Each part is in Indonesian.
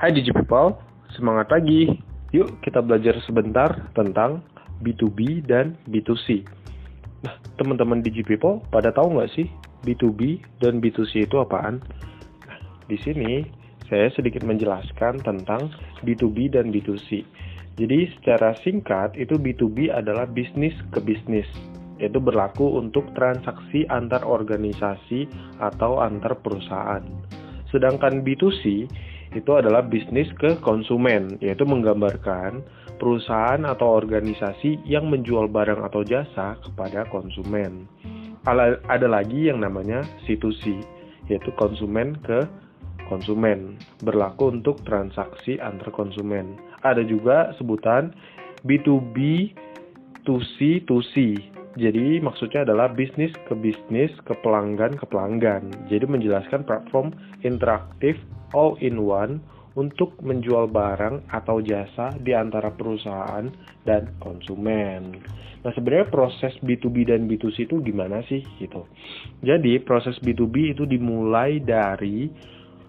Hai Digi People, semangat pagi. Yuk kita belajar sebentar tentang B2B dan B2C. Nah, teman-teman Digi People pada tahu nggak sih B2B dan B2C itu apaan? Nah, di sini saya sedikit menjelaskan tentang B2B dan B2C. Jadi secara singkat itu B2B adalah bisnis ke bisnis, yaitu berlaku untuk transaksi antar organisasi atau antar perusahaan. Sedangkan B2C itu adalah bisnis ke konsumen, yaitu menggambarkan perusahaan atau organisasi yang menjual barang atau jasa kepada konsumen. Ada lagi yang namanya C2C, yaitu konsumen ke konsumen, berlaku untuk transaksi antar konsumen. Ada juga sebutan B2B, 2C, 2C, jadi maksudnya adalah bisnis ke bisnis, ke pelanggan ke pelanggan. Jadi menjelaskan platform interaktif all in one untuk menjual barang atau jasa di antara perusahaan dan konsumen. Nah, sebenarnya proses B2B dan B2C itu gimana sih gitu. Jadi, proses B2B itu dimulai dari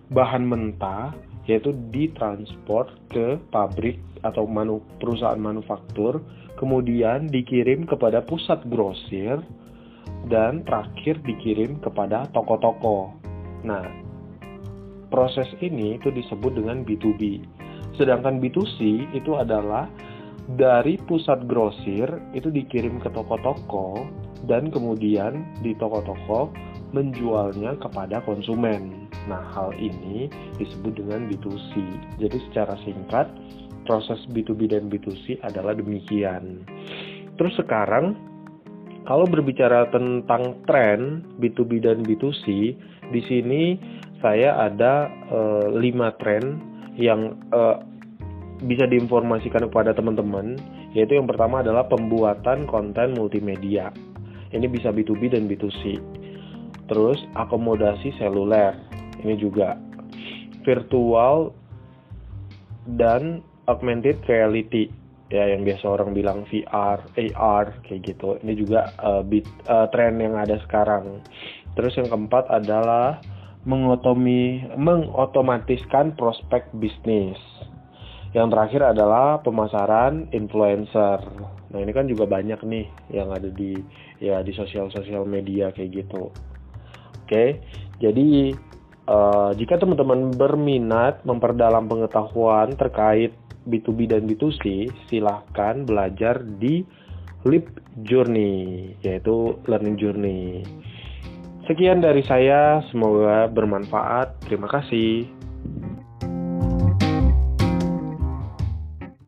bahan mentah yaitu ditransport ke pabrik atau manu, perusahaan manufaktur kemudian dikirim kepada pusat grosir, dan terakhir dikirim kepada toko-toko. Nah, proses ini itu disebut dengan B2B. Sedangkan B2C itu adalah dari pusat grosir itu dikirim ke toko-toko dan kemudian di toko-toko menjualnya kepada konsumen. Nah, hal ini disebut dengan B2C. Jadi secara singkat, proses B2B dan B2C adalah demikian. Terus sekarang kalau berbicara tentang tren B2B dan B2C, di sini saya ada uh, lima tren yang uh, bisa diinformasikan kepada teman-teman, yaitu yang pertama adalah pembuatan konten multimedia. Ini bisa B2B dan B2C. Terus akomodasi seluler, ini juga virtual dan augmented reality ya yang biasa orang bilang VR, AR kayak gitu. Ini juga uh, bit, uh, tren yang ada sekarang. Terus yang keempat adalah mengotomi mengotomatiskan prospek bisnis. Yang terakhir adalah pemasaran influencer. Nah, ini kan juga banyak nih yang ada di ya di sosial-sosial media kayak gitu. Oke. Jadi uh, jika teman-teman berminat memperdalam pengetahuan terkait B2B dan B2C, silahkan belajar di Leap Journey, yaitu Learning Journey. Sekian dari saya, semoga bermanfaat. Terima kasih.